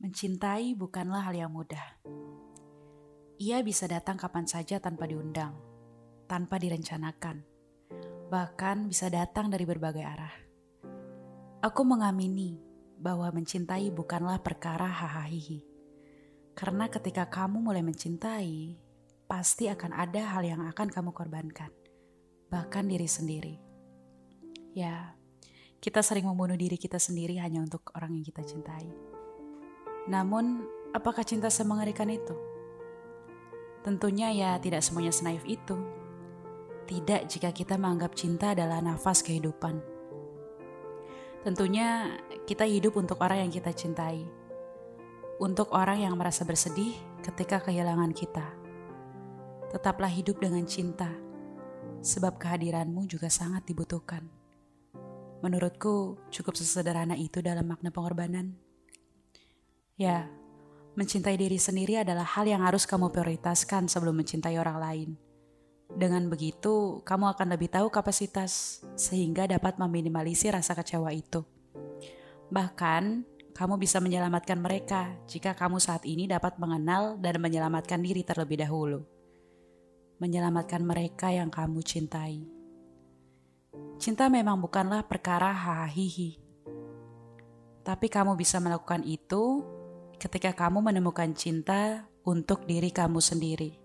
Mencintai bukanlah hal yang mudah. Ia bisa datang kapan saja tanpa diundang, tanpa direncanakan, bahkan bisa datang dari berbagai arah. Aku mengamini bahwa mencintai bukanlah perkara hahaha. Karena ketika kamu mulai mencintai, pasti akan ada hal yang akan kamu korbankan, bahkan diri sendiri. Ya, kita sering membunuh diri kita sendiri hanya untuk orang yang kita cintai. Namun, apakah cinta semengerikan itu? Tentunya ya tidak semuanya senaif itu. Tidak jika kita menganggap cinta adalah nafas kehidupan. Tentunya kita hidup untuk orang yang kita cintai. Untuk orang yang merasa bersedih ketika kehilangan kita. Tetaplah hidup dengan cinta, sebab kehadiranmu juga sangat dibutuhkan. Menurutku cukup sesederhana itu dalam makna pengorbanan. Ya, mencintai diri sendiri adalah hal yang harus kamu prioritaskan sebelum mencintai orang lain. Dengan begitu, kamu akan lebih tahu kapasitas sehingga dapat meminimalisir rasa kecewa itu. Bahkan, kamu bisa menyelamatkan mereka jika kamu saat ini dapat mengenal dan menyelamatkan diri terlebih dahulu. Menyelamatkan mereka yang kamu cintai. Cinta memang bukanlah perkara hahihi. Tapi kamu bisa melakukan itu ketika kamu menemukan cinta untuk diri kamu sendiri.